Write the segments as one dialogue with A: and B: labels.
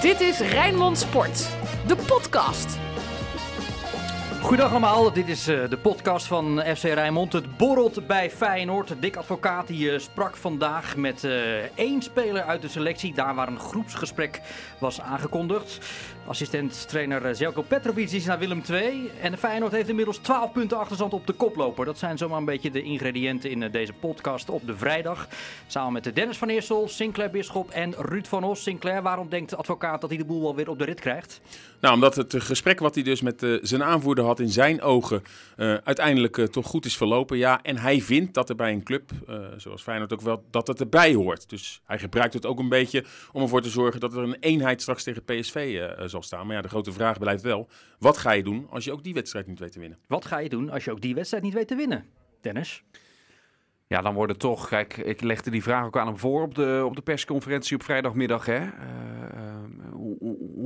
A: Dit is Rijnmond Sport, de podcast.
B: Goedendag allemaal, dit is uh, de podcast van FC Rijnmond. Het borrelt bij Feyenoord. Dick Advocaat die, uh, sprak vandaag met uh, één speler uit de selectie. Daar waar een groepsgesprek was aangekondigd. Assistent-trainer Zelko Petrovic is naar Willem II. En Feyenoord heeft inmiddels 12 punten achterstand op de koploper. Dat zijn zomaar een beetje de ingrediënten in deze podcast op de vrijdag. Samen met Dennis van Eersel, Sinclair Bisschop en Ruud van Os. Sinclair, waarom denkt de advocaat dat hij de boel wel weer op de rit krijgt?
C: Nou, omdat het gesprek wat hij dus met zijn aanvoerder had in zijn ogen uh, uiteindelijk uh, toch goed is verlopen. Ja, en hij vindt dat er bij een club, uh, zoals Feyenoord ook wel, dat het erbij hoort. Dus hij gebruikt het ook een beetje om ervoor te zorgen dat er een eenheid straks tegen PSV zal staan. Maar ja, de grote vraag blijft wel, wat ga je doen als je ook die wedstrijd niet weet te winnen?
B: Wat ga je doen als je ook die wedstrijd niet weet te winnen, Dennis?
D: Ja, dan wordt het toch. Kijk, ik legde die vraag ook aan hem voor op de, op de persconferentie op vrijdagmiddag. Hè. Uh,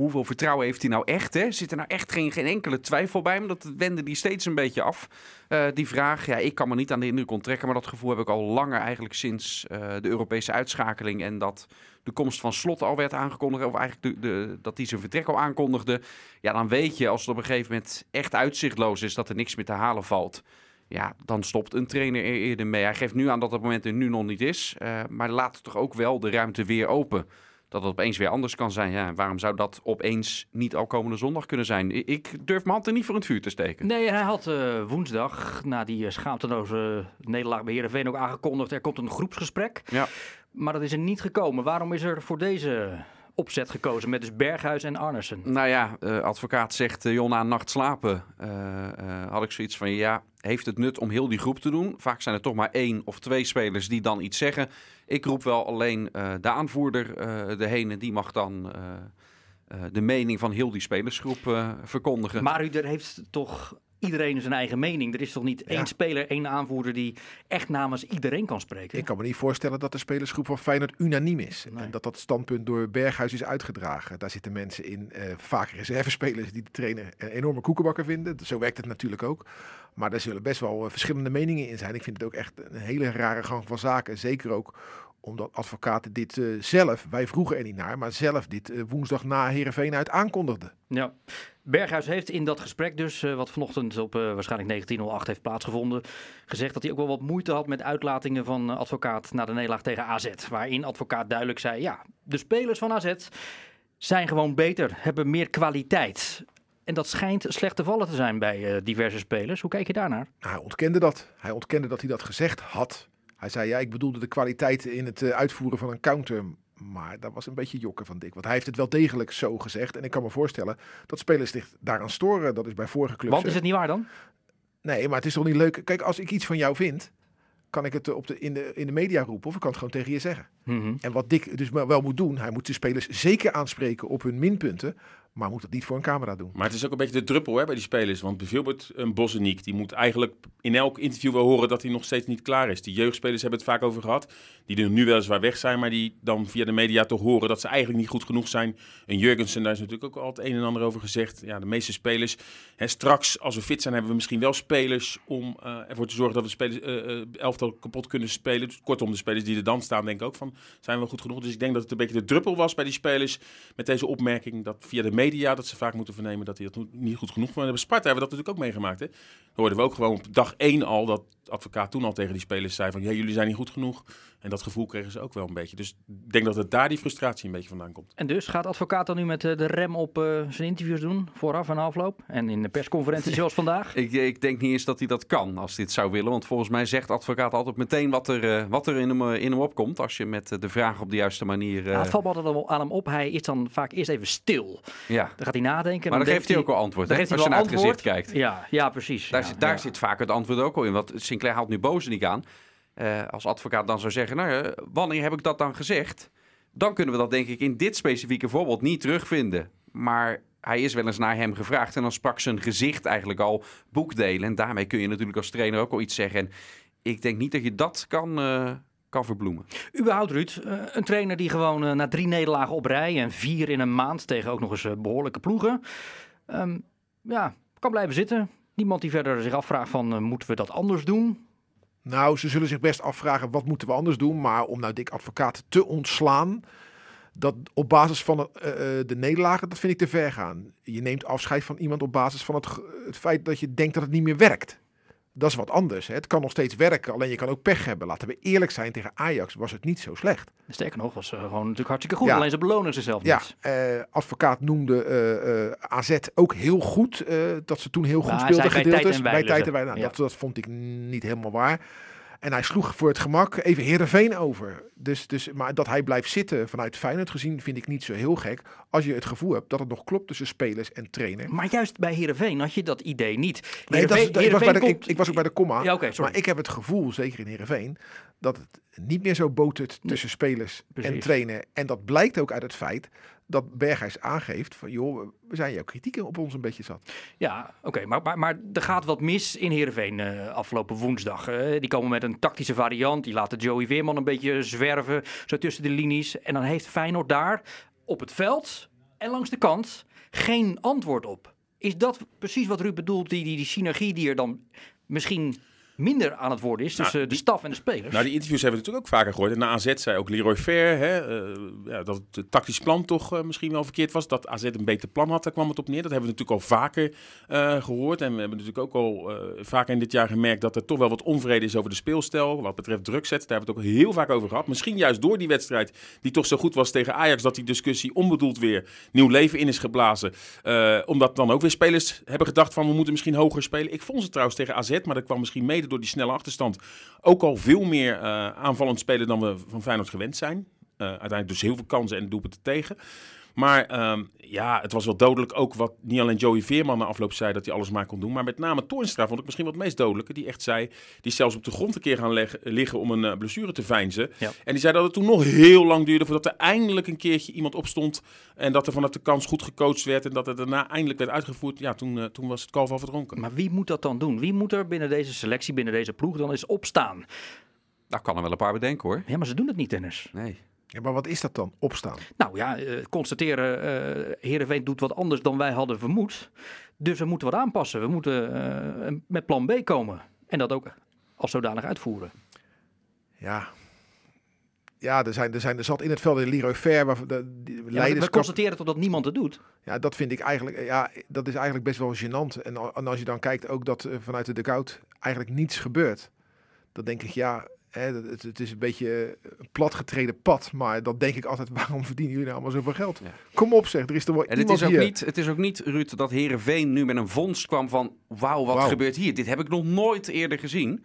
D: hoeveel vertrouwen heeft hij nou echt? Hè? Zit er nou echt geen, geen enkele twijfel bij hem? Dat wende die steeds een beetje af. Uh, die vraag, ja, ik kan me niet aan de indruk onttrekken, maar dat gevoel heb ik al langer eigenlijk sinds de Europese uitschakeling en dat de komst van Slot al werd aangekondigd, of eigenlijk de, de, dat hij zijn vertrek al aankondigde. Ja, dan weet je als het op een gegeven moment echt uitzichtloos is dat er niks meer te halen valt ja, dan stopt een trainer er eerder mee. Hij geeft nu aan dat het moment er nu nog niet is. Uh, maar laat toch ook wel de ruimte weer open. Dat het opeens weer anders kan zijn. Ja, waarom zou dat opeens niet al komende zondag kunnen zijn? Ik durf mijn hand er niet voor in het vuur te steken.
B: Nee, hij had uh, woensdag na die uh, schaamteloze nederlaag bij Heerenveen ook aangekondigd... er komt een groepsgesprek. Ja. Maar dat is er niet gekomen. Waarom is er voor deze opzet gekozen met dus Berghuis en Arnesen?
D: Nou ja, uh, advocaat zegt uh, Jonna nacht slapen. Uh, had ik zoiets van ja, heeft het nut om heel die groep te doen? Vaak zijn er toch maar één of twee spelers die dan iets zeggen. Ik roep wel alleen de aanvoerder deheen die mag dan de mening van heel die spelersgroep verkondigen.
B: Maar u heeft toch iedereen zijn eigen mening. Er is toch niet één speler, één aanvoerder die echt namens iedereen kan spreken?
E: Ik kan me niet voorstellen dat de spelersgroep van Feyenoord unaniem is. Nee. En dat dat standpunt door Berghuis is uitgedragen. Daar zitten mensen in, uh, vaak reservespelers die de trainer een enorme koekenbakker vinden. Zo werkt het natuurlijk ook. Maar daar zullen best wel verschillende meningen in zijn. Ik vind het ook echt een hele rare gang van zaken. Zeker ook omdat advocaten dit uh, zelf, wij vroegen er niet naar, maar zelf dit uh, woensdag na Heerenveen uit aankondigden.
B: Ja, Berghuis heeft in dat gesprek dus, uh, wat vanochtend op waarschijnlijk 1908 heeft plaatsgevonden, gezegd dat hij ook wel wat moeite had met uitlatingen van advocaat na de nederlaag tegen AZ. Waarin advocaat duidelijk zei, ja, de spelers van AZ zijn gewoon beter, hebben meer kwaliteit. En dat schijnt slecht te vallen te zijn bij diverse spelers. Hoe kijk je daarnaar?
E: Nou, hij ontkende dat. Hij ontkende dat hij dat gezegd had. Hij zei, ja, ik bedoelde de kwaliteit in het uh, uitvoeren van een counter. Maar dat was een beetje jokken van Dick. Want hij heeft het wel degelijk zo gezegd. En ik kan me voorstellen dat spelers zich daaraan storen. Dat is bij vorige clubs.
B: Want is het niet waar dan?
E: Nee, maar het is toch niet leuk. Kijk, als ik iets van jou vind, kan ik het op de, in, de, in de media roepen of ik kan het gewoon tegen je zeggen. Mm -hmm. En wat Dick dus wel moet doen, hij moet de spelers zeker aanspreken op hun minpunten. Maar moet het niet voor een camera doen.
C: Maar het is ook een beetje de druppel hè, bij die spelers. Want bijvoorbeeld een Boseniek, die moet eigenlijk in elk interview wel horen dat hij nog steeds niet klaar is. Die jeugdspelers hebben het vaak over gehad. Die er nu weliswaar weg zijn, maar die dan via de media toch horen dat ze eigenlijk niet goed genoeg zijn. En Jurgensen, daar is natuurlijk ook al het een en ander over gezegd. Ja, de meeste spelers. Hè, straks, als we fit zijn, hebben we misschien wel spelers om uh, ervoor te zorgen dat we spelers, uh, elftal kapot kunnen spelen. Dus kortom, de spelers die er dan staan, denk ik ook van, zijn we goed genoeg. Dus ik denk dat het een beetje de druppel was bij die spelers met deze opmerking dat via de media dat ze vaak moeten vernemen dat hij dat niet goed genoeg vond. Bij Sparta hebben we dat natuurlijk ook meegemaakt. Hè? Dan hoorden we ook gewoon op dag één al dat advocaat toen al tegen die spelers zei van ja, jullie zijn niet goed genoeg. En dat gevoel kregen ze ook wel een beetje. Dus ik denk dat het daar die frustratie een beetje vandaan komt.
B: En dus gaat advocaat dan nu met de rem op uh, zijn interviews doen, vooraf en afloop? En in de persconferentie zoals vandaag?
D: ik, ik, denk niet eens dat hij dat kan als dit zou willen. Want volgens mij zegt advocaat altijd meteen wat er, uh, wat er in, hem, uh, in hem opkomt. Als je met de vraag op de juiste manier...
B: Ja, het valt altijd aan hem op. Hij is dan vaak eerst even stil.
D: Ja.
B: Dan gaat hij nadenken.
D: Maar dan, dan geeft hij ook al antwoord. Als je naar het gezicht kijkt.
B: Ja, ja precies.
D: Daar,
B: ja,
D: zit, daar zit vaak het antwoord ook al in. Want Sinclair haalt nu boze niet aan. Uh, als advocaat dan zou zeggen, nou, uh, wanneer heb ik dat dan gezegd? Dan kunnen we dat denk ik in dit specifieke voorbeeld niet terugvinden. Maar hij is wel eens naar hem gevraagd en dan sprak zijn gezicht eigenlijk al boekdelen. En daarmee kun je natuurlijk als trainer ook al iets zeggen. En ik denk niet dat je dat kan, uh, kan verbloemen.
B: Überhaupt Ruud, een trainer die gewoon na drie nederlagen op rij en vier in een maand tegen ook nog eens behoorlijke ploegen. Um, ja, kan blijven zitten. Niemand die verder zich afvraagt van, moeten we dat anders doen?
E: Nou, ze zullen zich best afvragen wat moeten we anders doen. Maar om nou Dick Advocaat te ontslaan, dat op basis van het, eh, eh, de nederlagen, dat vind ik te ver gaan. Je neemt afscheid van iemand op basis van het feit dat je denkt dat het niet meer werkt. Dat is wat anders. Hè. Het kan nog steeds werken, alleen je kan ook pech hebben. Laten we eerlijk zijn, tegen Ajax was het niet zo slecht.
B: Sterker nog, was eh, gewoon natuurlijk hartstikke goed.
E: Ja.
B: Alleen ze belonen zichzelf
E: Ja,
B: niet.
E: eh, advocaat noemde eh, AZ ook heel goed. dat ze toen heel goed
B: Maar
E: speelden gedeeltes.
B: tijd en wijle,
E: bij tijd
B: ze-
E: en. Nou,
B: ja.
E: dat, dat vond ik niet helemaal waar. En hij sloeg voor het gemak even Heerenveen over. Dus, dus, maar dat hij blijft zitten vanuit Feyenoord gezien vind ik niet zo heel gek. Als je het gevoel hebt dat het nog klopt tussen spelers en trainer.
B: Maar juist bij Heerenveen had je dat idee niet.
E: Nee, dat ik, was bij de,
B: Heerenveen
E: ik, ik was ook bij de comma.
B: Ja,
E: maar ik heb het gevoel, zeker in Heerenveen, dat het niet meer zo botert tussen spelers en trainer. En dat blijkt ook uit het feit dat Berghuis aangeeft van joh, we zijn jouw kritiek op ons een beetje zat.
B: Ja, oké, maar, maar, maar er gaat wat mis in Heerenveen eh, afgelopen woensdag. eh. die komen met een tactische variant, die laten Joey Weerman een beetje zwerven, zo tussen de linies. En dan heeft Feyenoord daar op het veld en langs de kant geen antwoord op. Is dat precies wat Ruud bedoelt, die, die, die synergie die er dan misschien minder aan het worden is tussen de staf en de spelers?
C: Nou, die interviews hebben we natuurlijk ook vaker gehoord. En na AZ zei ook Leroy Fair hè, eh, ja, dat het tactisch plan toch eh, misschien wel verkeerd was. Dat AZ een beter plan had, daar kwam het op neer. Dat hebben we natuurlijk al vaker eh, gehoord. En we hebben natuurlijk ook al eh, vaker in dit jaar gemerkt dat er toch wel wat onvrede is over de speelstijl. Wat betreft drukzet. Daar hebben we het ook heel vaak over gehad. Misschien juist door die wedstrijd die toch zo goed was tegen Ajax. Dat die discussie onbedoeld weer nieuw leven in is geblazen. Eh, omdat dan ook weer spelers hebben gedacht van we moeten misschien hoger spelen. Ik vond ze trouwens tegen AZ, maar dat kwam misschien door die snelle achterstand. Ook al veel meer eh, aanvallend spelen dan we van Feyenoord gewend zijn. Eh, uiteindelijk dus heel veel kansen en doelpunten tegen. Maar ehm, ja, het was wel dodelijk ook wat niet alleen Joey Veerman na afloop zei dat hij alles maar kon doen. Maar met name Toornstra vond ik misschien wat het meest dodelijke. Die echt zei, die zelfs op de grond een keer gaan leg- liggen om een eh, blessure te veinzen.
B: Ja.
C: En die zei dat het toen nog heel lang duurde voordat er eindelijk een keertje iemand opstond. En dat er vanuit de kans goed gecoacht werd en dat het daarna eindelijk werd uitgevoerd. Ja, toen, eh, toen was het kalf al verdronken.
B: Maar wie moet dat dan doen? Wie moet er binnen deze selectie, binnen deze ploeg dan eens opstaan?
D: Daar kan er wel een paar bedenken hoor.
B: Ja, maar ze doen het niet, Dennis.
D: Nee.
E: Ja, maar wat is dat dan? Opstaan.
B: Nou ja, eh, constateren, eh Heerenveen doet wat anders dan wij hadden vermoed. Dus we moeten wat aanpassen. We moeten eh, met plan B komen. En dat ook als zodanig uitvoeren.
E: Ja. Ja, er zijn er, zijn er zat in het veld in Leroy Fair. Waar de, die
B: Ja,
E: leiders
B: we constateren toch dat niemand het doet?
E: Ja, dat vind ik eigenlijk, ja, dat is eigenlijk best wel gênant. En, en als je dan kijkt ook dat vanuit de dugout eigenlijk niets gebeurt. Dan denk ik, ja, het, het is een beetje een platgetreden pad. Maar dan denk ik altijd, waarom verdienen jullie nou allemaal zoveel geld?
D: Ja.
E: Kom op zeg, er is toch wel
D: En het
E: iemand
D: is, ook
E: hier.
D: niet, het is ook niet, Ruud, dat Herenveen nu met een vondst kwam van... wauw, wat gebeurt hier? Dit heb ik nog nooit eerder gezien.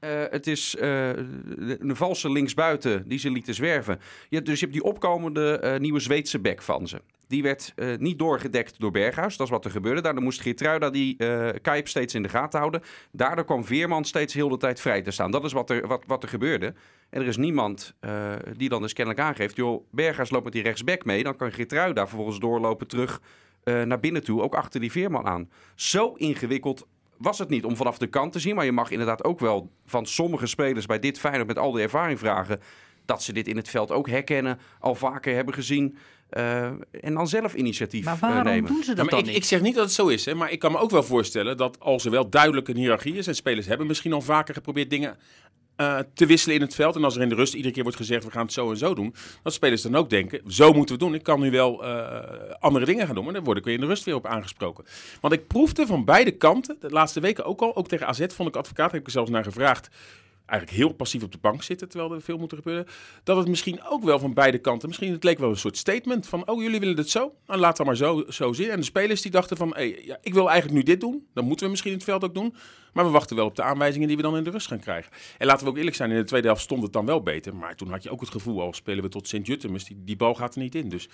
D: Eh, het is eh, een valse linksbuiten die ze lieten zwerven. Je dus je hebt die opkomende eh, nieuwe Zweedse bek van ze. Die werd eh, niet doorgedekt door Berghuis. Dat is wat er gebeurde. Daardoor moest Geertruida die eh Kuip steeds in de gaten houden. Daardoor kwam Veerman steeds heel de tijd vrij te staan. Dat is wat er, wat, wat er gebeurde. En er is niemand eh, die dan dus kennelijk aangeeft... joh, Berghuis loopt met die rechtsback mee. Dan kan Geertruida vervolgens doorlopen terug eh, naar binnen toe. Ook achter die Veerman aan. Zo ingewikkeld was het niet om vanaf de kant te zien. Maar je mag inderdaad ook wel van sommige spelers bij dit Feyenoord met al die ervaring vragen... dat ze dit in het veld ook herkennen, al vaker hebben gezien... eh, en dan zelf initiatief
B: Maar
D: eh,
B: waarom
D: nemen.
B: doen ze
C: Ja,
B: dat
C: maar
B: dan
C: ik,
B: niet?
C: ik zeg niet dat het zo is, hè, maar ik kan me ook wel voorstellen dat als er wel duidelijk een hiërarchie is en spelers hebben misschien al vaker geprobeerd dingen eh, te wisselen in het veld en als er in de rust iedere keer wordt gezegd we gaan het zo en zo doen, dat spelers dan ook denken zo moeten we doen. Ik kan nu wel eh, andere dingen gaan doen, maar dan word ik weer in de rust weer op aangesproken. Want ik proefde van beide kanten, de laatste weken ook al, ook tegen AZ vond ik advocaat, heb ik er zelfs naar gevraagd eigenlijk heel passief op de bank zitten, terwijl er veel moet gebeuren. Dat het misschien ook wel van beide kanten, misschien het leek wel een soort statement van, oh jullie willen het zo, nou laat dan maar zo, zo zitten. En de spelers die dachten van, ja, ik wil eigenlijk nu dit doen, dan moeten we misschien het veld ook doen. Maar we wachten wel op de aanwijzingen die we dan in de rust gaan krijgen. En laten we ook eerlijk zijn, in de tweede helft stond het dan wel beter. Maar toen had je ook het gevoel, al spelen we tot Sint-Juttemus, die, die bal gaat er niet in. Dus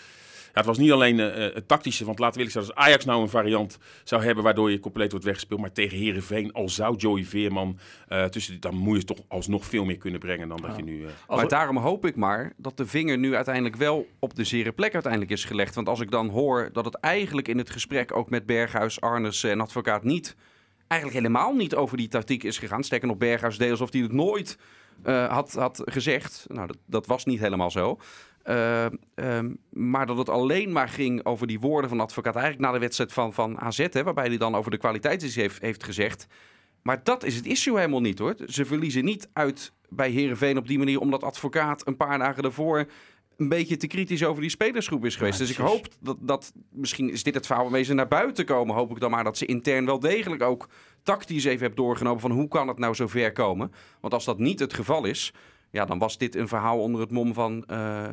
C: het was niet alleen eh, het tactische, want laten we eerlijk zijn, als Ajax nou een variant zou hebben waardoor je compleet wordt weggespeeld. Maar tegen Herenveen, al zou Joey Veerman eh, tussen, dan moet je toch alsnog veel meer kunnen brengen dan dat je nu... eh,
B: Als
D: maar daarom hoop ik maar dat de vinger nu uiteindelijk wel op de zere plek uiteindelijk is gelegd. Want als ik dan hoor dat het eigenlijk in het gesprek ook met Berghuis, Arnes en advocaat niet, eigenlijk helemaal niet over die tactiek is gegaan. Sterker nog, Berghuis deed alsof hij het nooit eh, had, had gezegd. Nou, dat, dat was niet helemaal zo. Eh, ehm, maar dat het alleen maar ging over die woorden van de advocaat. Eigenlijk na de wedstrijd van, van AZ, hè, waarbij hij dan over de kwaliteit iets heeft, heeft gezegd. Maar dat is het issue helemaal niet hoor. Ze verliezen niet uit bij Herenveen op die manier omdat advocaat een paar dagen daarvoor een beetje te kritisch over die spelersgroep is geweest.
B: Ja,
D: dus ik hoop dat, dat misschien is dit het verhaal waarmee ze naar buiten komen. Hoop ik dan maar dat ze intern wel degelijk ook tactisch even hebben doorgenomen van hoe kan het nou zo ver komen. Want als dat niet het geval is, ja, dan was dit een verhaal onder het mom van eh,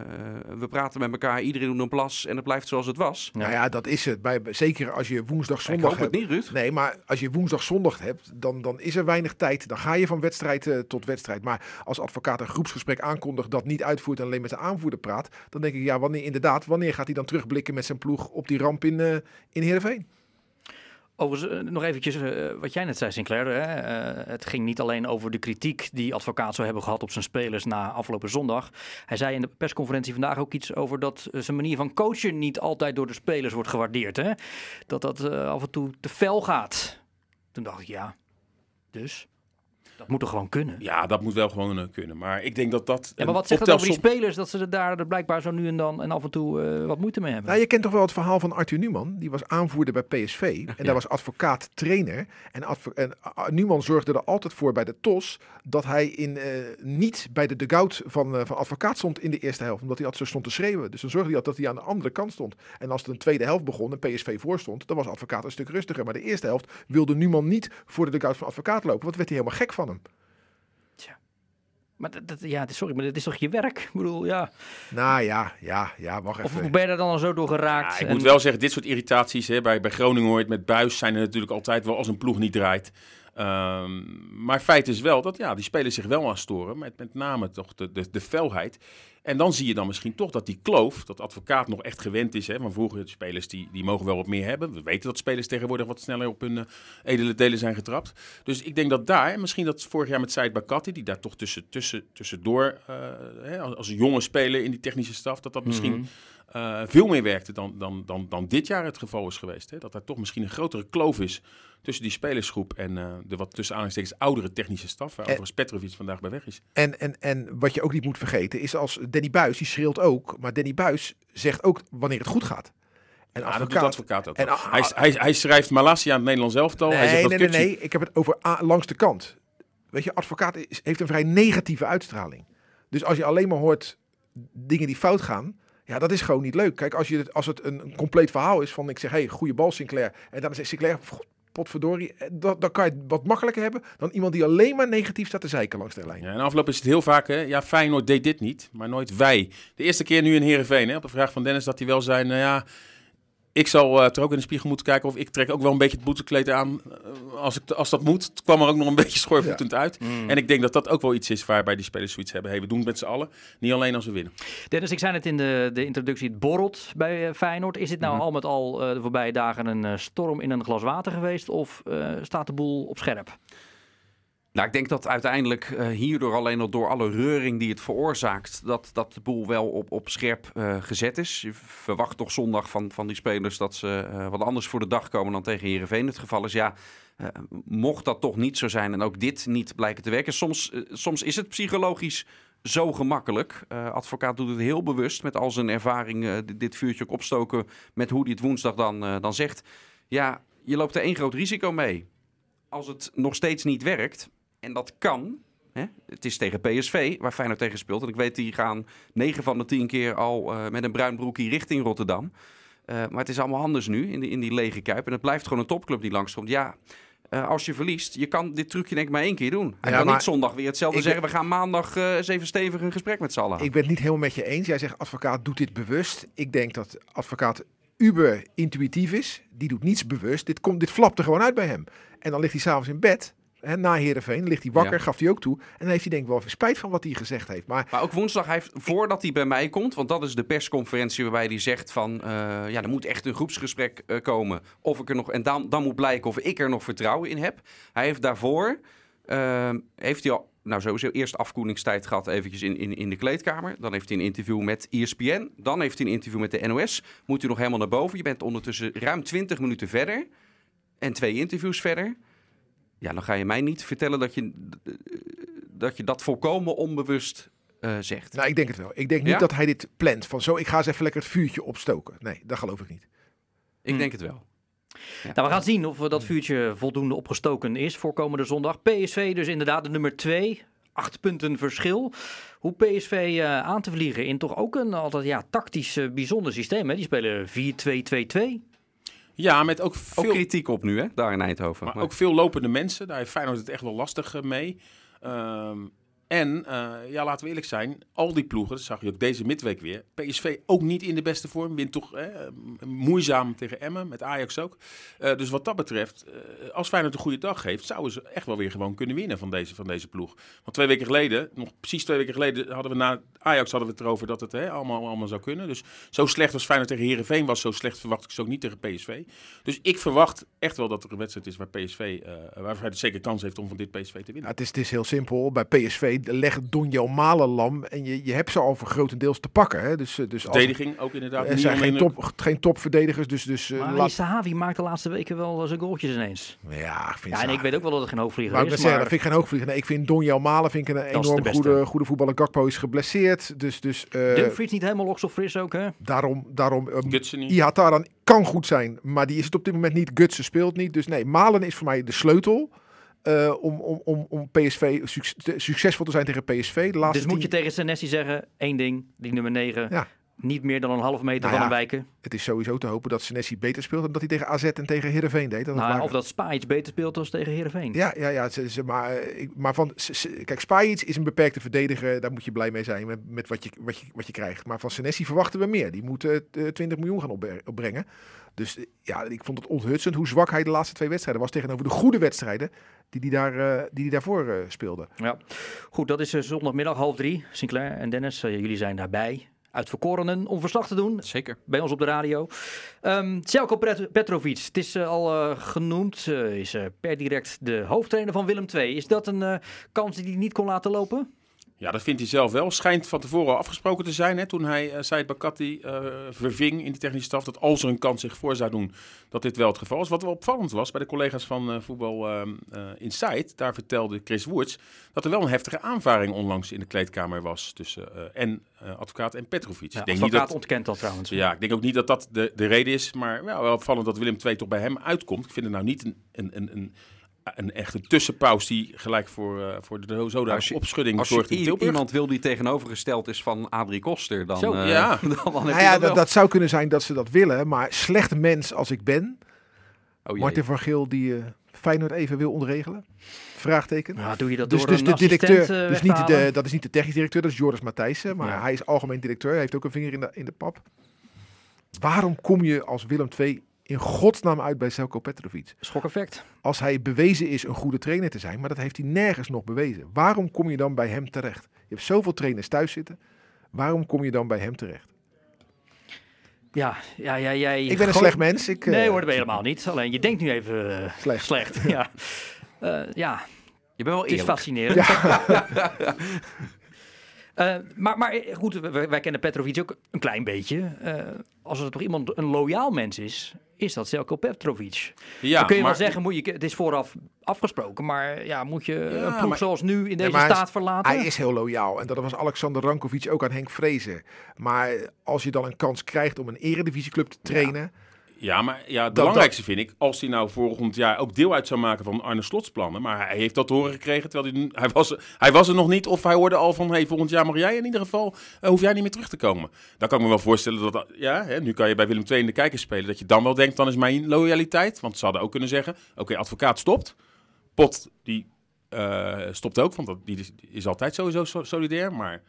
D: we praten met elkaar, iedereen doet een plas en het blijft zoals het was.
E: Nou ja, dat is het. Bij, zeker als je woensdag,
D: Ik
E: zondag
D: hoop het
E: hebt.
D: niet, Ruud.
E: Nee, maar als je woensdag, zondag hebt, dan, dan is er weinig tijd. Dan ga je van wedstrijd eh, tot wedstrijd. Maar als advocaat een groepsgesprek aankondigt, dat niet uitvoert en alleen met de aanvoerder praat, dan denk ik, ja, wanneer inderdaad, wanneer gaat hij dan terugblikken met zijn ploeg op die ramp in, eh in Heerenveen?
B: Overigens, eh, nog eventjes eh, wat jij net zei, Sinclair. Hè? Eh, het ging niet alleen over de kritiek die advocaat zou hebben gehad op zijn spelers na afgelopen zondag. Hij zei in de persconferentie vandaag ook iets over dat zijn manier van coachen niet altijd door de spelers wordt gewaardeerd. Hè? Dat dat af en toe te fel gaat. Toen dacht ik, ja, dus dat moet er gewoon kunnen. Ja,
C: Ja, dat moet wel gewoon eh, kunnen. Maar ik denk dat dat...
B: maar
C: een
B: wat zegt het over die spelers dat ze er daar er blijkbaar zo nu en dan en af en toe eh, wat moeite mee hebben?
E: Nou, je kent toch wel het verhaal van Arthur Newman. Die was aanvoerder bij PSV. En
D: Ja.
E: daar was advocaat trainer. En, advo- en uh, Newman zorgde er altijd voor bij de TOS dat hij in, eh, niet bij de dugout van, eh, van advocaat stond in de eerste helft. Omdat hij altijd zo stond te schreeuwen. Dus dan zorgde hij altijd dat hij aan de andere kant stond. En als een tweede helft begon en PSV voor stond, dan was advocaat een stuk rustiger. Maar de eerste helft wilde Newman niet voor de dugout van advocaat lopen. Want werd hij helemaal gek van hem.
B: Maar dat, dat- ja, sorry, maar dit is toch je werk? Ik bedoel, ja.
E: Nou ja, ja, ja, wacht
B: Of
E: even.
B: ben je daar dan zo door geraakt?
C: Ja, ik
B: En-
C: moet wel zeggen, dit soort irritaties hè, bij, bij Groningen hoor je het met Buis zijn er natuurlijk altijd wel als een ploeg niet draait. Ehm, maar feit is wel dat ja, die spelers zich wel aan storen, met, met name toch de, de, de felheid. En dan zie je dan misschien toch dat die kloof, dat advocaat nog echt gewend is. Hè, van vroeger, de spelers die, die mogen wel wat meer hebben. We weten dat spelers tegenwoordig wat sneller op hun eh, edele delen zijn getrapt. Dus ik denk dat daar, misschien dat vorig jaar met Said Bakati, die daar toch tussen, tussen, tussendoor, eh, hè, als, jonge speler in die technische staf, dat dat misschien
B: Mhm.
C: Eh, veel meer werkte dan, dan, dan, dan dit jaar het geval is geweest. Hè? Dat er toch misschien een grotere kloof is tussen die spelersgroep en eh, de wat tussen aanhalingstekens oudere technische staf, waar
E: En-
C: overigens Petrovic vandaag bij weg is.
E: En, en, en wat je ook niet moet vergeten is als Danny Buis, die schreeuwt ook. Maar Danny Buis zegt ook wanneer het goed gaat. En
C: Ja, dat doet de advocaat ook.
E: en
C: hij, hij, hij schrijft Malassia aan het Nederlands elftal. hij zegt
E: Nee, nee, nee, nee. Ik heb het over a- langs de kant. Weet je, advocaat is, heeft een vrij negatieve uitstraling. Dus als je alleen maar hoort dingen die fout gaan, ja, dat is gewoon niet leuk. Kijk, als, je, het- als het een, compleet verhaal is van ik zeg, hey, goede bal Sinclair. En dan zegt Sinclair, "God, potverdorie, eh, dan, kan je het wat makkelijker hebben dan iemand die alleen maar negatief staat te zeiken langs de lijn.
C: Ja, de afloop is het heel vaak, hè, ja, Feyenoord deed dit niet, maar nooit wij. De eerste keer nu in Heerenveen, hè, op de vraag van Dennis, dat hij wel zei, nou ja, ik zal eh, er ook in de spiegel moeten kijken of ik trek ook wel een beetje het boetekleed aan eh, als, ik, als dat moet. Het kwam er ook nog een beetje schoorvoetend uit.
B: Mm.
C: En ik denk dat dat ook wel iets is waarbij die spelers zoiets hebben. Hey, we doen het met z'n allen, niet alleen als we winnen.
B: Dennis, ik zei het in de, de introductie, het borrelt bij eh, Feyenoord. Is dit nou
C: Mhm.
B: al met al eh, de voorbije dagen een storm in een glas water geweest? Of eh, staat de boel op scherp?
D: Nou, ik denk dat uiteindelijk eh, hierdoor alleen al door alle reuring die het veroorzaakt, dat, dat de boel wel op, op scherp eh, gezet is. Je verwacht toch zondag van, van die spelers dat ze eh, wat anders voor de dag komen dan tegen Herenveen het geval is. Ja, mocht dat toch niet zo zijn en ook dit niet blijken te werken. Soms, soms is het psychologisch zo gemakkelijk. Advocaat doet het heel bewust met al zijn ervaring dit, vuurtje ook opstoken met hoe hij het woensdag dan, dan zegt. Ja, je loopt er één groot risico mee. Als het nog steeds niet werkt, en dat kan. Hè? Het is tegen PSV, waar Feyenoord tegen speelt. En ik weet, die gaan 9 van de 10 keer al eh, met een bruin broekje richting Rotterdam. Eh, maar het is allemaal anders nu in, die- in die lege kuip. En het blijft gewoon een topclub die langskomt. Ja, eh, als je verliest, je kan dit trucje denk ik maar één keer doen. Hij
E: Ja,
D: kan
E: maar
D: niet zondag weer hetzelfde zeggen. We gaan maandag eh, eens even stevig een gesprek met z'n allen.
E: Ik ben het niet helemaal met je eens. Jij zegt advocaat doet dit bewust. Ik denk dat advocaat uber intuïtief is. Die doet niets bewust. Dit, komt, dit flapt er gewoon uit bij hem. En dan ligt hij s'avonds in bed. Na Heerenveen ligt hij wakker,
D: Ja.
E: gaf hij ook toe. En dan heeft hij denk ik wel even spijt van wat hij gezegd heeft. Maar
D: Maar ook woensdag, hij heeft, voordat hij bij mij komt, want dat is de persconferentie waarbij hij zegt van, eh, ja, er moet echt een groepsgesprek eh, komen. Of ik er nog, en dan, dan moet blijken of ik er nog vertrouwen in heb. Hij heeft daarvoor, eh, heeft hij al, nou sowieso eerst afkoelingstijd gehad eventjes in, in, in de kleedkamer. Dan heeft hij een interview met ESPN. Dan heeft hij een interview met de NOS. Moet hij nog helemaal naar boven. Je bent ondertussen ruim 20 minuten verder. En twee interviews verder. Ja, dan ga je mij niet vertellen dat je dat, je dat volkomen onbewust eh, zegt.
E: nou, ik denk het wel. Ik denk niet
D: Ja?
E: dat hij dit plant. Van zo, ik ga eens even lekker het vuurtje opstoken. Nee, dat geloof ik niet.
D: Ik
B: Hm.
D: denk het wel.
B: Nou, we gaan zien of dat vuurtje voldoende opgestoken is voor komende zondag. PSV dus inderdaad de nummer 2. Acht punten verschil. Hoe PSV uh, aan te vliegen in toch ook een altijd ja, tactisch uh, bijzonder systeem. Hè? Die spelen 4-2-2-2.
C: Ja, met ook veel...
D: Ook kritiek op nu, hè, daar in Eindhoven.
C: Maar, maar... ook veel lopende mensen. Daar heeft Feyenoord het echt wel lastig uh, mee. Um, en uh, ja, laten we eerlijk zijn, al die ploegen, dat zag je ook deze midweek weer. PSV ook niet in de beste vorm, wint toch eh, moeizaam tegen Emmen, met Ajax ook. Uh, dus wat dat betreft, als Feyenoord een goede dag heeft, zouden ze echt wel weer gewoon kunnen winnen van deze, van deze ploeg. Want twee weken geleden, nog precies twee weken geleden, hadden we na Ajax hadden we het erover dat het hè, allemaal, allemaal zou kunnen. Dus zo slecht als Feyenoord tegen Herenveen was, zo slecht verwacht ik ze ook niet tegen PSV. Dus ik verwacht echt wel dat er een wedstrijd is waar PSV, waar Feyenoord zeker kans heeft om van dit PSV te winnen.
E: Ja, het, is, het is heel simpel. Bij PSV leg Donjel Malenlam en je, je hebt ze al voor grotendeels te pakken. Hè? Dus, dus
C: Verdediging ook inderdaad.
E: Er zijn geen, top, geen topverdedigers. Dus, dus,
B: maar laat... Sahavi maakt de laatste weken wel zijn goaltjes ineens.
E: Ja, ik vind
B: ja en ik weet ook wel dat het geen hoogvlieger
E: maar
B: is.
E: Maar... Zeggen, dat vind ik geen hoogvlieger. Nee, ik vind Donjel Malen vind ik een enorm goede, goede voetballer. Gakpo is geblesseerd. Dus, dus, uh,
B: Dumfries niet helemaal los of fris ook, hè?
E: Daarom, daarom um,
C: Gutsen niet.
E: Ihataran kan goed zijn, maar die is het op dit moment niet. Gutsen speelt niet. Dus nee, Malen is voor mij de sleutel. Uh, om, om, om, om PSV suc succesvol te zijn tegen PSV. De laatste
B: dus moet je tegen Senesi zeggen, één ding, die nummer 9, ja. Niet meer dan een half meter nou van
E: ja,
B: hem wijken.
E: Het is sowieso te hopen dat Senesi beter speelt dan dat hij tegen AZ en tegen Heerenveen deed. Dat
B: nou, of dat Spajic beter speelt dan tegen Heerenveen.
E: Ja, ja, ja ze, maar, ik, maar van, kijk, Spajic is een beperkte verdediger, daar moet je blij mee zijn met, met wat, je, wat, je, wat je krijgt. Maar van Senesi verwachten we meer. Die moet uh, 20 miljoen gaan opbrengen. Dus ja, ik vond het onthutsend hoe zwak hij de laatste twee wedstrijden was tegenover de goede wedstrijden die hij daar, uh, die die daarvoor uh, speelde.
B: Ja, goed, dat is zondagmiddag half drie. Sinclair en Dennis, jullie zijn daarbij. Uitverkorenen om verslag te doen.
D: Zeker.
B: Bij ons op de radio. Um, Celko Petrovic, het is al genoemd, is per direct de hoofdtrainer van Willem II. Is dat een kans die hij niet kon laten lopen?
C: Ja, dat vindt hij zelf wel. Schijnt van tevoren al afgesproken te zijn. Hè, toen hij uh, Said Bakati uh, verving in die technische staf. Dat als er een kans zich voor zou doen, dat dit wel het geval is. Wat wel opvallend was bij de collega's van uh, Voetbal Insight. Daar vertelde Chris Woerts dat er wel een heftige aanvaring onlangs in de kleedkamer was. Tussen en advocaat en Petrovic.
B: Ja,
C: ik denk
B: advocaat
C: niet dat,
B: ontkent dat trouwens.
C: Ja, ik denk ook niet dat dat de, de reden is. Maar ja, wel opvallend dat Willem II toch bij hem uitkomt. Ik vind het nou niet een... een, een, een een echte tussenpaus die gelijk voor, uh, voor de zodanige opschudding
D: als
C: zorgt in Tilburg.
D: iemand wil die tegenovergesteld is van Adrie Koster, dan,
C: Zo,
D: uh,
C: ja.
D: dan, dan
E: nou ja, dat, dat, zou kunnen zijn dat ze dat willen, maar slecht mens als ik ben,
D: oh,
E: Martin van Geel die uh, Feyenoord even wil ontregelen? Vraagteken.
B: Ja, doe je dat
E: dus,
B: door
E: dus
B: een
E: de directeur, dus niet de, dat is niet de technisch directeur, dat is Joris Matthijssen, maar
B: Ja.
E: hij is algemeen directeur, hij heeft ook een vinger in de, in de pap. Waarom kom je als Willem II in godsnaam uit bij Selko Petrovic?
B: Schokeffect.
E: Als hij bewezen is een goede trainer te zijn, maar dat heeft hij nergens nog bewezen. Waarom kom je dan bij hem terecht? Je hebt zoveel trainers thuis zitten. Waarom kom je dan bij hem terecht?
B: Ja, ja, ja, jij...
E: Ik ben een slecht mens. Ik, eh,
B: Nee hoor, dat ben je helemaal niet. Alleen je denkt nu even eh,
E: Slecht.
B: slecht. ja. Eh, ja,
D: Je bent wel
B: het is fascinerend. Eh, maar, maar eh, goed, wij, wij kennen Petrovic ook een klein beetje. Eh, als er toch iemand een loyaal mens is, is dat Zelko Petrovic.
C: Ja,
B: Dan kun je
C: maar,
B: wel zeggen, moet je, het is vooraf afgesproken, maar ja, moet je een ploeg
C: maar-
B: zoals nu in deze
E: is-
B: staat verlaten?
E: Hij is heel loyaal. En dat was Alexander Rankovic ook aan Henk Vrezen. Maar als je dan een kans krijgt om een eredivisieclub te trainen...
C: Ja, maar ja, het belangrijkste vind ik, als hij nou volgend jaar ook deel uit zou maken van Arne Slots plannen. Maar hij heeft dat te horen gekregen, terwijl hij, hij, was, hij was er nog niet. Of hij hoorde al van, hey, volgend jaar mag jij in ieder geval, eh, hoef jij niet meer terug te komen. Dan kan ik me wel voorstellen dat, ja, hè, nu kan je bij Willem II in de kijkers spelen, dat je dan wel denkt, dan is mijn loyaliteit. Want ze hadden ook kunnen zeggen, oké, advocaat stopt. Pot, die eh, stopt ook, want dat, die is, is altijd sowieso so- solidair. Maar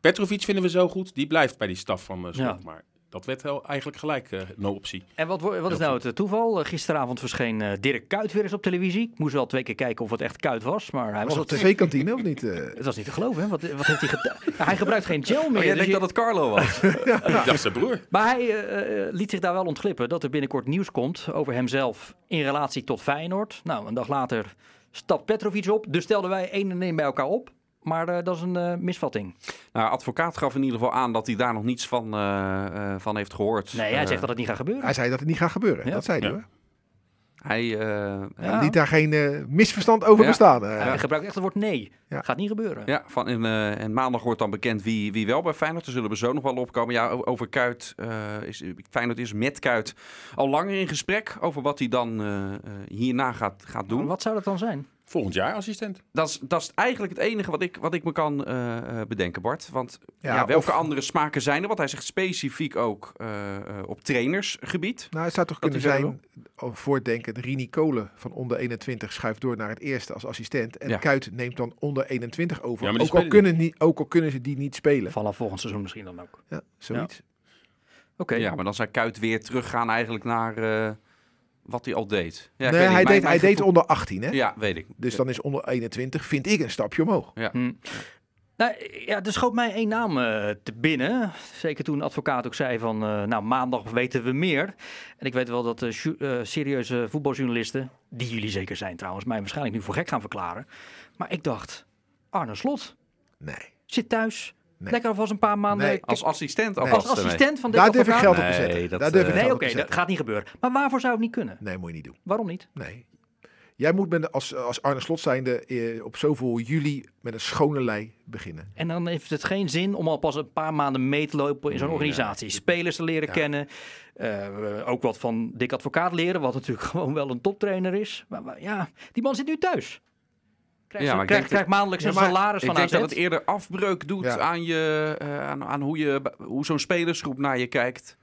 C: Petrovic vinden we zo goed, die blijft bij die staf van uh, Slot.
B: Ja.
C: Maar dat werd wel eigenlijk gelijk eh no optie.
B: En wat, wat is nou het eh, toeval? Eh, gisteravond verscheen eh, Dirk Kuyt weer eens op televisie. Ik moest wel twee keer kijken of het echt Kuyt was, maar hij
E: Was
B: was
E: dat tv-kantine of niet? eh?
B: Het was niet te geloven, hè? Wat, wat heeft hij gedaan? Ja, hij gebruikt geen gel meer.
D: Oh, jij
B: dus
D: denkt
B: je-
D: dat het Carlo was?
C: Ik dacht zijn broer.
B: Maar hij liet zich daar wel ontglippen dat er binnenkort nieuws komt over hemzelf in relatie tot Feyenoord. Nou, een dag later stapt Petrovic op. Dus stelden wij één en één bij elkaar op. Maar eh, dat is een eh, misvatting.
D: nou, advocaat gaf in ieder geval aan dat hij daar nog niets van, eh, eh, van heeft gehoord.
B: Nee, hij zegt dat het niet gaat gebeuren.
E: Hij zei dat het niet gaat gebeuren.
B: Ja.
E: Dat zei hij
C: Ja.
E: hoor.
D: Hij, uh,
B: Ja.
E: Liet daar geen eh, misverstand over
D: Ja.
E: bestaan. eh.
B: Hij gebruikt echt het woord nee.
E: Ja.
B: Gaat niet gebeuren.
D: Ja, van, en, eh, en maandag wordt dan bekend wie, wie wel bij Feyenoord. Daar zullen we zo nog wel opkomen. Ja, over Kuit. eh, is, Feyenoord is met Kuit al langer in gesprek over wat hij dan eh, eh, hierna gaat, gaat doen.
B: Wat zou dat dan zijn?
C: Volgend jaar assistent.
D: Dat is, dat is eigenlijk het enige wat ik, wat ik me kan eh, eh, bedenken, Bart. Want ja,
E: Ja,
D: welke
E: of-
D: andere smaken zijn er? Want hij zegt specifiek ook eh, eh, op trainersgebied.
E: Nou, het zou toch kunnen zijn, of voordenken, Rini Kolen van onder 21 schuift door naar het eerste als assistent. En
D: Ja.
E: Kuit neemt dan onder 21 over.
C: Ja,
E: ook, al kunnen niet, ook al kunnen ze die niet spelen.
B: Vanaf volgend seizoen misschien dan ook.
E: Ja, zoiets.
B: Oké.
D: Ja, maar dan zou Kuit weer teruggaan eigenlijk naar eh, wat hij al deed. Ja, ik
E: nee,
D: weet niet,
E: hij, deed, hij deed onder 18, hè?
D: Ja, weet ik.
E: Dus dan is onder 21, vind ik, een stapje omhoog.
B: Hm. Nou, ja, er schoot mij één naam eh, te binnen. Zeker toen de advocaat ook zei van, eh, nou, maandag weten we meer. En ik weet wel dat eh, serieuze voetbaljournalisten, die jullie zeker zijn trouwens, mij waarschijnlijk nu voor gek gaan verklaren. Maar ik dacht, Arne Slot
E: Nee.
B: zit thuis.
E: Nee.
B: Lekker alvast een paar maanden
E: Nee.
D: Als assistent
E: Nee.
B: als assistent van de
E: Daar durf ik geld op te
D: Nee,
E: zetten.
D: dat,
E: Daar durf
D: eh,
E: ik
B: Nee,
E: geld
B: oké,
E: op te
B: dat gaat niet gebeuren. Maar waarvoor zou het niet kunnen?
E: Nee, moet je niet doen.
B: Waarom niet?
E: Nee. Jij moet met, als, als Arne Slot zijnde eh, op zoveel juli met een schone lei beginnen.
B: En dan heeft het geen zin om al pas een paar maanden mee te lopen in zo'n organisatie. Spelers te leren
E: Ja.
B: kennen. eh, ook wat van Dick Advocaat leren, wat natuurlijk gewoon wel een toptrainer is. Maar, maar ja, die man zit nu thuis. Krijgt,
D: Ja, maar ik
B: maandelijks
E: Ja,
B: een salaris
D: Ik
B: van
D: denk
B: AZ.
D: dat het eerder afbreuk doet
E: Ja.
D: aan, je, eh, aan, aan hoe, je, hoe zo'n spelersgroep naar je kijkt.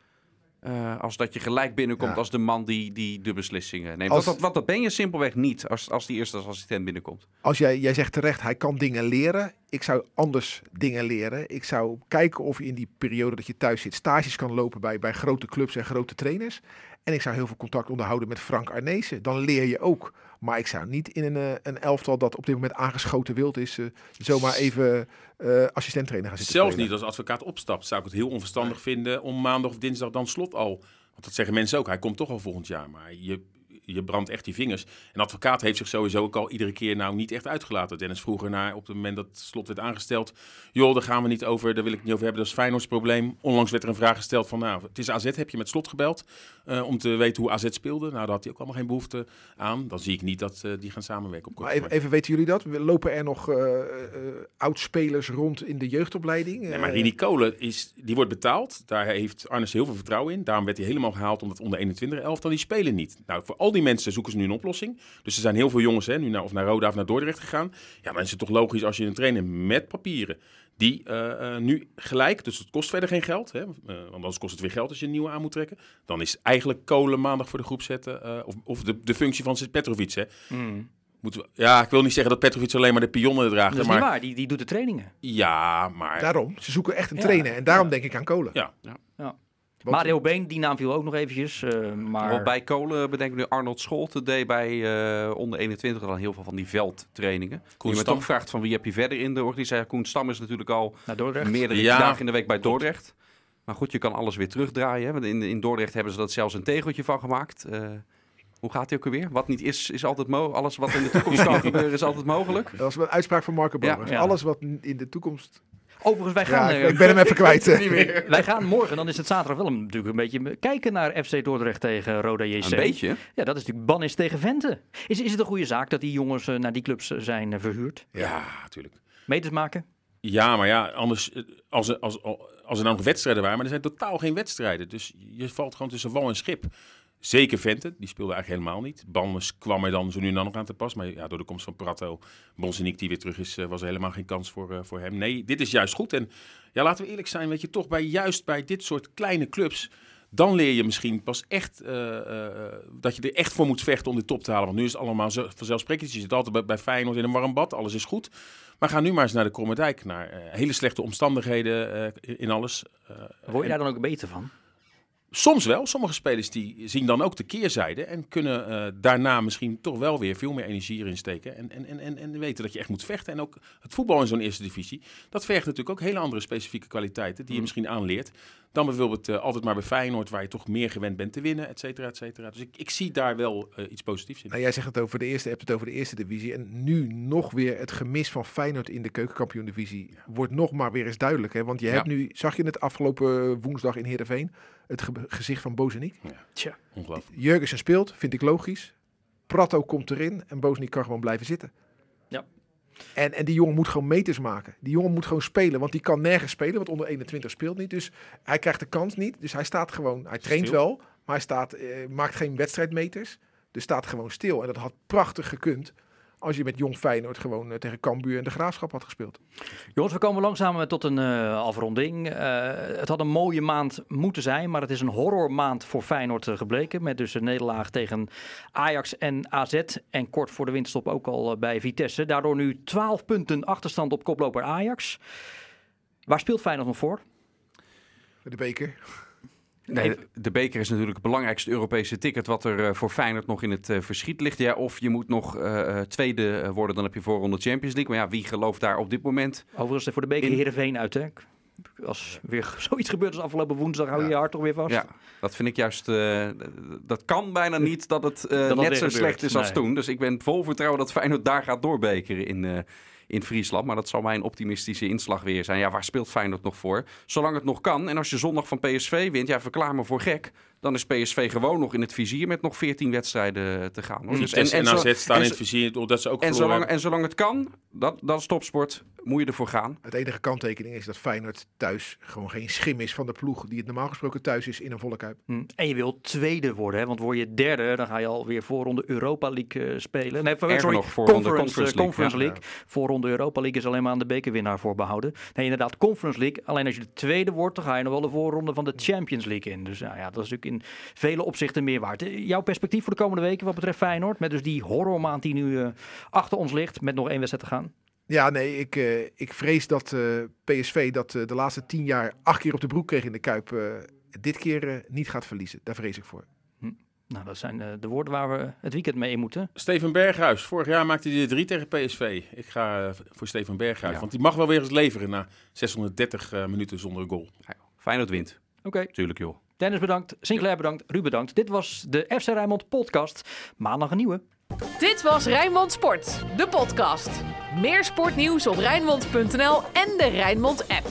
D: eh, als dat je gelijk binnenkomt
E: Ja.
D: als de man die, die de beslissingen neemt.
E: Als-
D: Want, dat, want dat ben je simpelweg niet als, als die eerst als assistent binnenkomt.
E: Als jij, jij zegt terecht, hij kan dingen leren. Ik zou anders dingen leren. Ik zou kijken of je in die periode dat je thuis zit stages kan lopen bij, bij grote clubs en grote trainers. En ik zou heel veel contact onderhouden met Frank Arnezen. Dan leer je ook. Maar ik zou niet in een, eh, een elftal dat op dit moment aangeschoten wild is, eh, zomaar even eh assistent trainer gaan zitten
C: Zelfs
E: spelen.
C: niet als advocaat opstapt, zou ik het heel onverstandig vinden om maandag of dinsdag dan slot al. Want dat zeggen mensen ook, hij komt toch al volgend jaar. Maar je, je brandt echt die vingers. Een advocaat heeft zich sowieso ook al iedere keer nou niet echt uitgelaten. Dennis vroeger naar op het moment dat slot werd aangesteld. Joh, daar gaan we niet over, daar wil ik niet over hebben. Dat is Feyenoords probleem. Onlangs werd er een vraag gesteld van, nou, het is AZ, heb je met slot gebeld? eh, om te weten hoe AZ speelde. Nou, daar had hij ook allemaal geen behoefte aan. Dan zie ik niet dat eh, die gaan samenwerken op
E: Maar even, even weten jullie dat? We Lopen er nog eh oud-spelers rond in de jeugdopleiding?
C: Nee, maar Rini Kolen is, die wordt betaald. Daar heeft Arnes heel veel vertrouwen in. Daarom werd hij helemaal gehaald omdat onder 21 elftal die spelen niet. Nou, voor al die mensen zoeken ze nu een oplossing. Dus er zijn heel veel jongens hè, nu naar, of naar Roda of naar Dordrecht gegaan. Ja, dan is het toch logisch als je een trainer met papieren die eh, eh, nu gelijk, dus het kost verder geen geld, hè, eh, want anders kost het weer geld als je een nieuwe aan moet trekken. Dan is eigenlijk Kolen maandag voor de groep zetten, eh, of, of de, de functie van Petrovic. Hè.
B: Hmm.
C: Moeten we, ja, ik wil niet zeggen dat Petrovic alleen maar de pionnen draagt,
B: Dat is
C: hè,
B: niet
C: maar
B: waar, die, die doet de trainingen.
C: ja, maar
E: Daarom, ze zoeken echt een
B: Ja.
E: trainer. En daarom denk ik aan Kolen.
C: ja.
B: Mario Been, die naam viel ook nog eventjes. eh, maar
D: bij Kolen bedenk ik nu Arnold Scholte deed bij eh, onder 21 dan heel veel van die veldtrainingen.
C: Koen
D: je toch vraagt van wie heb je verder in de organisatie. Koen Stam is natuurlijk al meerdere
C: Ja,
D: dagen in de week bij. Dordrecht. Maar goed, je kan alles weer terugdraaien. Hè? Want in, in Dordrecht hebben ze dat zelfs een tegeltje van gemaakt. Eh, hoe gaat hij ook alweer? Wat niet is, is altijd mogelijk. Alles wat in de toekomst kan gebeuren, is altijd mogelijk.
E: Dat was een uitspraak van Marco
D: Ja.
B: Ja.
E: Alles wat in de toekomst...
B: Overigens, wij
E: Ja,
B: gaan,
E: ik,
B: eh,
E: ik ben hem even kwijt.
B: wij gaan morgen, dan is het zaterdag wel een- natuurlijk een beetje kijken naar FC Dordrecht tegen Roda JC.
D: Een beetje.
B: Ja, dat is natuurlijk Bannis tegen Vente. Is, is het een goede zaak dat die jongens eh, naar die clubs eh, zijn verhuurd?
C: Ja, natuurlijk.
B: Meters maken?
C: Ja, maar ja, anders, als er, als, als er nou nog wedstrijden waren, maar er zijn totaal geen wedstrijden. Dus je valt gewoon tussen wal en schip. Zeker Vente, die speelde eigenlijk helemaal niet. Bannes kwam er dan zo nu en dan nog aan te pas. Maar ja, door de komst van Prato, Bonseniek die weer terug is, eh, was er helemaal geen kans voor, eh, voor hem. Nee, dit is juist goed. En ja, laten we eerlijk zijn, weet je, toch bij, juist bij dit soort kleine clubs... Dan leer je misschien pas echt eh, dat je er echt voor moet vechten om de top te halen. Want nu is het allemaal zo vanzelfsprekend. Je zit altijd bij, bij Feyenoord in een warm bad, alles is goed. Maar ga nu maar eens naar de Krommerdijk. Naar eh, hele slechte omstandigheden in alles.
B: Word je
C: en-
B: daar dan ook beter van?
C: Soms wel. Sommige spelers die zien dan ook de keerzijde. En kunnen eh, daarna misschien toch wel weer veel meer energie erin steken. En, en, en, en, en weten dat je echt moet vechten. En ook het voetbal in zo'n eerste divisie. Dat vergt natuurlijk ook hele andere specifieke kwaliteiten. Die je misschien aanleert. Dan bijvoorbeeld eh, altijd maar bij Feyenoord. Waar je toch meer gewend bent te winnen. Et cetera, et cetera. Dus ik, ik zie daar wel eh, iets positiefs in.
E: Nou, jij zegt het over de eerste, hebt het over de eerste divisie. En nu nog weer het gemis van Feyenoord in de keukenkampioen-divisie wordt nog maar weer eens duidelijk. Hè? Want je
D: Ja.
E: hebt nu, zag je het afgelopen woensdag in Heerenveen, het gezicht van Bozeniek.
B: Tja.
C: Ongelooflijk.
E: Jurgensen speelt, vind ik logisch. Prato komt erin en Bozeniek kan gewoon blijven zitten.
B: Ja.
E: En, en die jongen moet gewoon meters maken. Die jongen moet gewoon spelen, want die kan nergens spelen, want onder 21 speelt niet. Dus hij krijgt de kans niet. Dus hij staat gewoon, hij traint
C: Stil.
E: wel, maar hij staat, eh, maakt geen wedstrijdmeters. Dus staat gewoon stil. En dat had prachtig gekund als je met Jong Feyenoord gewoon eh, tegen Cambuur en de Graafschap had gespeeld.
B: Jongens, we komen langzaam tot een eh, afronding. Eh, het had een mooie maand moeten zijn, maar het is een horrormaand voor Feyenoord eh, gebleken. Met dus een nederlaag tegen Ajax en AZ. En kort voor de winterstop ook al eh, bij Vitesse. Daardoor nu 12 punten achterstand op koploper Ajax. Waar speelt Feyenoord nog voor?
E: De beker.
D: Nee, de beker is natuurlijk het belangrijkste Europese ticket wat er eh, voor Feyenoord nog in het eh, verschiet ligt. Ja, of je moet nog eh, tweede worden, dan heb je voorronde Champions League. Maar ja, wie gelooft daar op dit moment?
B: Overigens voor de beker
D: In-
B: Heerenveen uit, hè? Als weer zoiets gebeurt als afgelopen woensdag, hou je
E: Ja.
B: je hart toch weer vast.
D: Ja, dat vind ik juist. dat kan bijna niet dat het
B: Dat
D: net zo
B: gebeurt,
D: slecht is als toen. Dus ik ben vol vertrouwen dat Feyenoord daar gaat doorbekeren in, in Friesland. Maar dat zal mijn optimistische inslag weer zijn. Ja, waar speelt Feyenoord nog voor? Zolang het nog kan. En als je zondag van PSV wint, ja, verklaar me voor gek. Dan is PSV gewoon nog in het vizier met nog 14 wedstrijden te gaan. Hoor. Dus-
C: Vitesse en,
D: zo-
C: AZ staan
D: en
C: in het vizier, dat ze ook
D: en zolang,
C: hebben.
D: en zolang het kan, dat, dat is topsport, moet je ervoor gaan.
E: Het enige kanttekening is dat Feyenoord thuis gewoon geen schim is van de ploeg die het normaal gesproken thuis is in een volle kuip.
B: Hm. En je wilt tweede worden, hè? want word je derde, dan ga je alweer voorronde Europa League eh, spelen. Nee, sorry,
D: nog, voorronde
B: Conference,
D: Conference
B: eh, Conference
E: League,
B: League. Voorronde Europa League is alleen maar aan de bekerwinnaar voorbehouden. Nee, inderdaad, Conference League. Alleen als je de tweede wordt, dan ga je nog wel de voorronde van de Champions League in. Dus nou ja, dat is natuurlijk in vele opzichten meer waard. Eh, Jouw perspectief voor de komende weken wat betreft Feyenoord, met dus die horrormaand die nu eh, achter ons ligt, met nog één wedstrijd te gaan.
E: Ja, nee, ik, eh, ik vrees dat eh, PSV dat de laatste tien jaar acht keer op de broek kreeg in de Kuip, eh, dit keer eh, niet gaat verliezen. Daar vrees ik voor.
B: Nou, dat zijn eh, de woorden waar we het weekend mee in moeten.
C: Steven Berghuis. Vorig jaar maakte hij de drie tegen PSV. Ik ga voor Steven Berghuis.
D: Ja.
C: Want die mag wel weer eens leveren na 630 eh, minuten zonder goal.
D: Ja, Feyenoord wint,
B: Oké.
D: tuurlijk joh.
B: Dennis bedankt, Sinclair bedankt, Ruud bedankt. Dit was de FC Rijnmond podcast. Maandag een nieuwe.
A: Dit was Rijnmond Sport, de podcast. Meer sportnieuws op Rijnmond.nl en de Rijnmond app.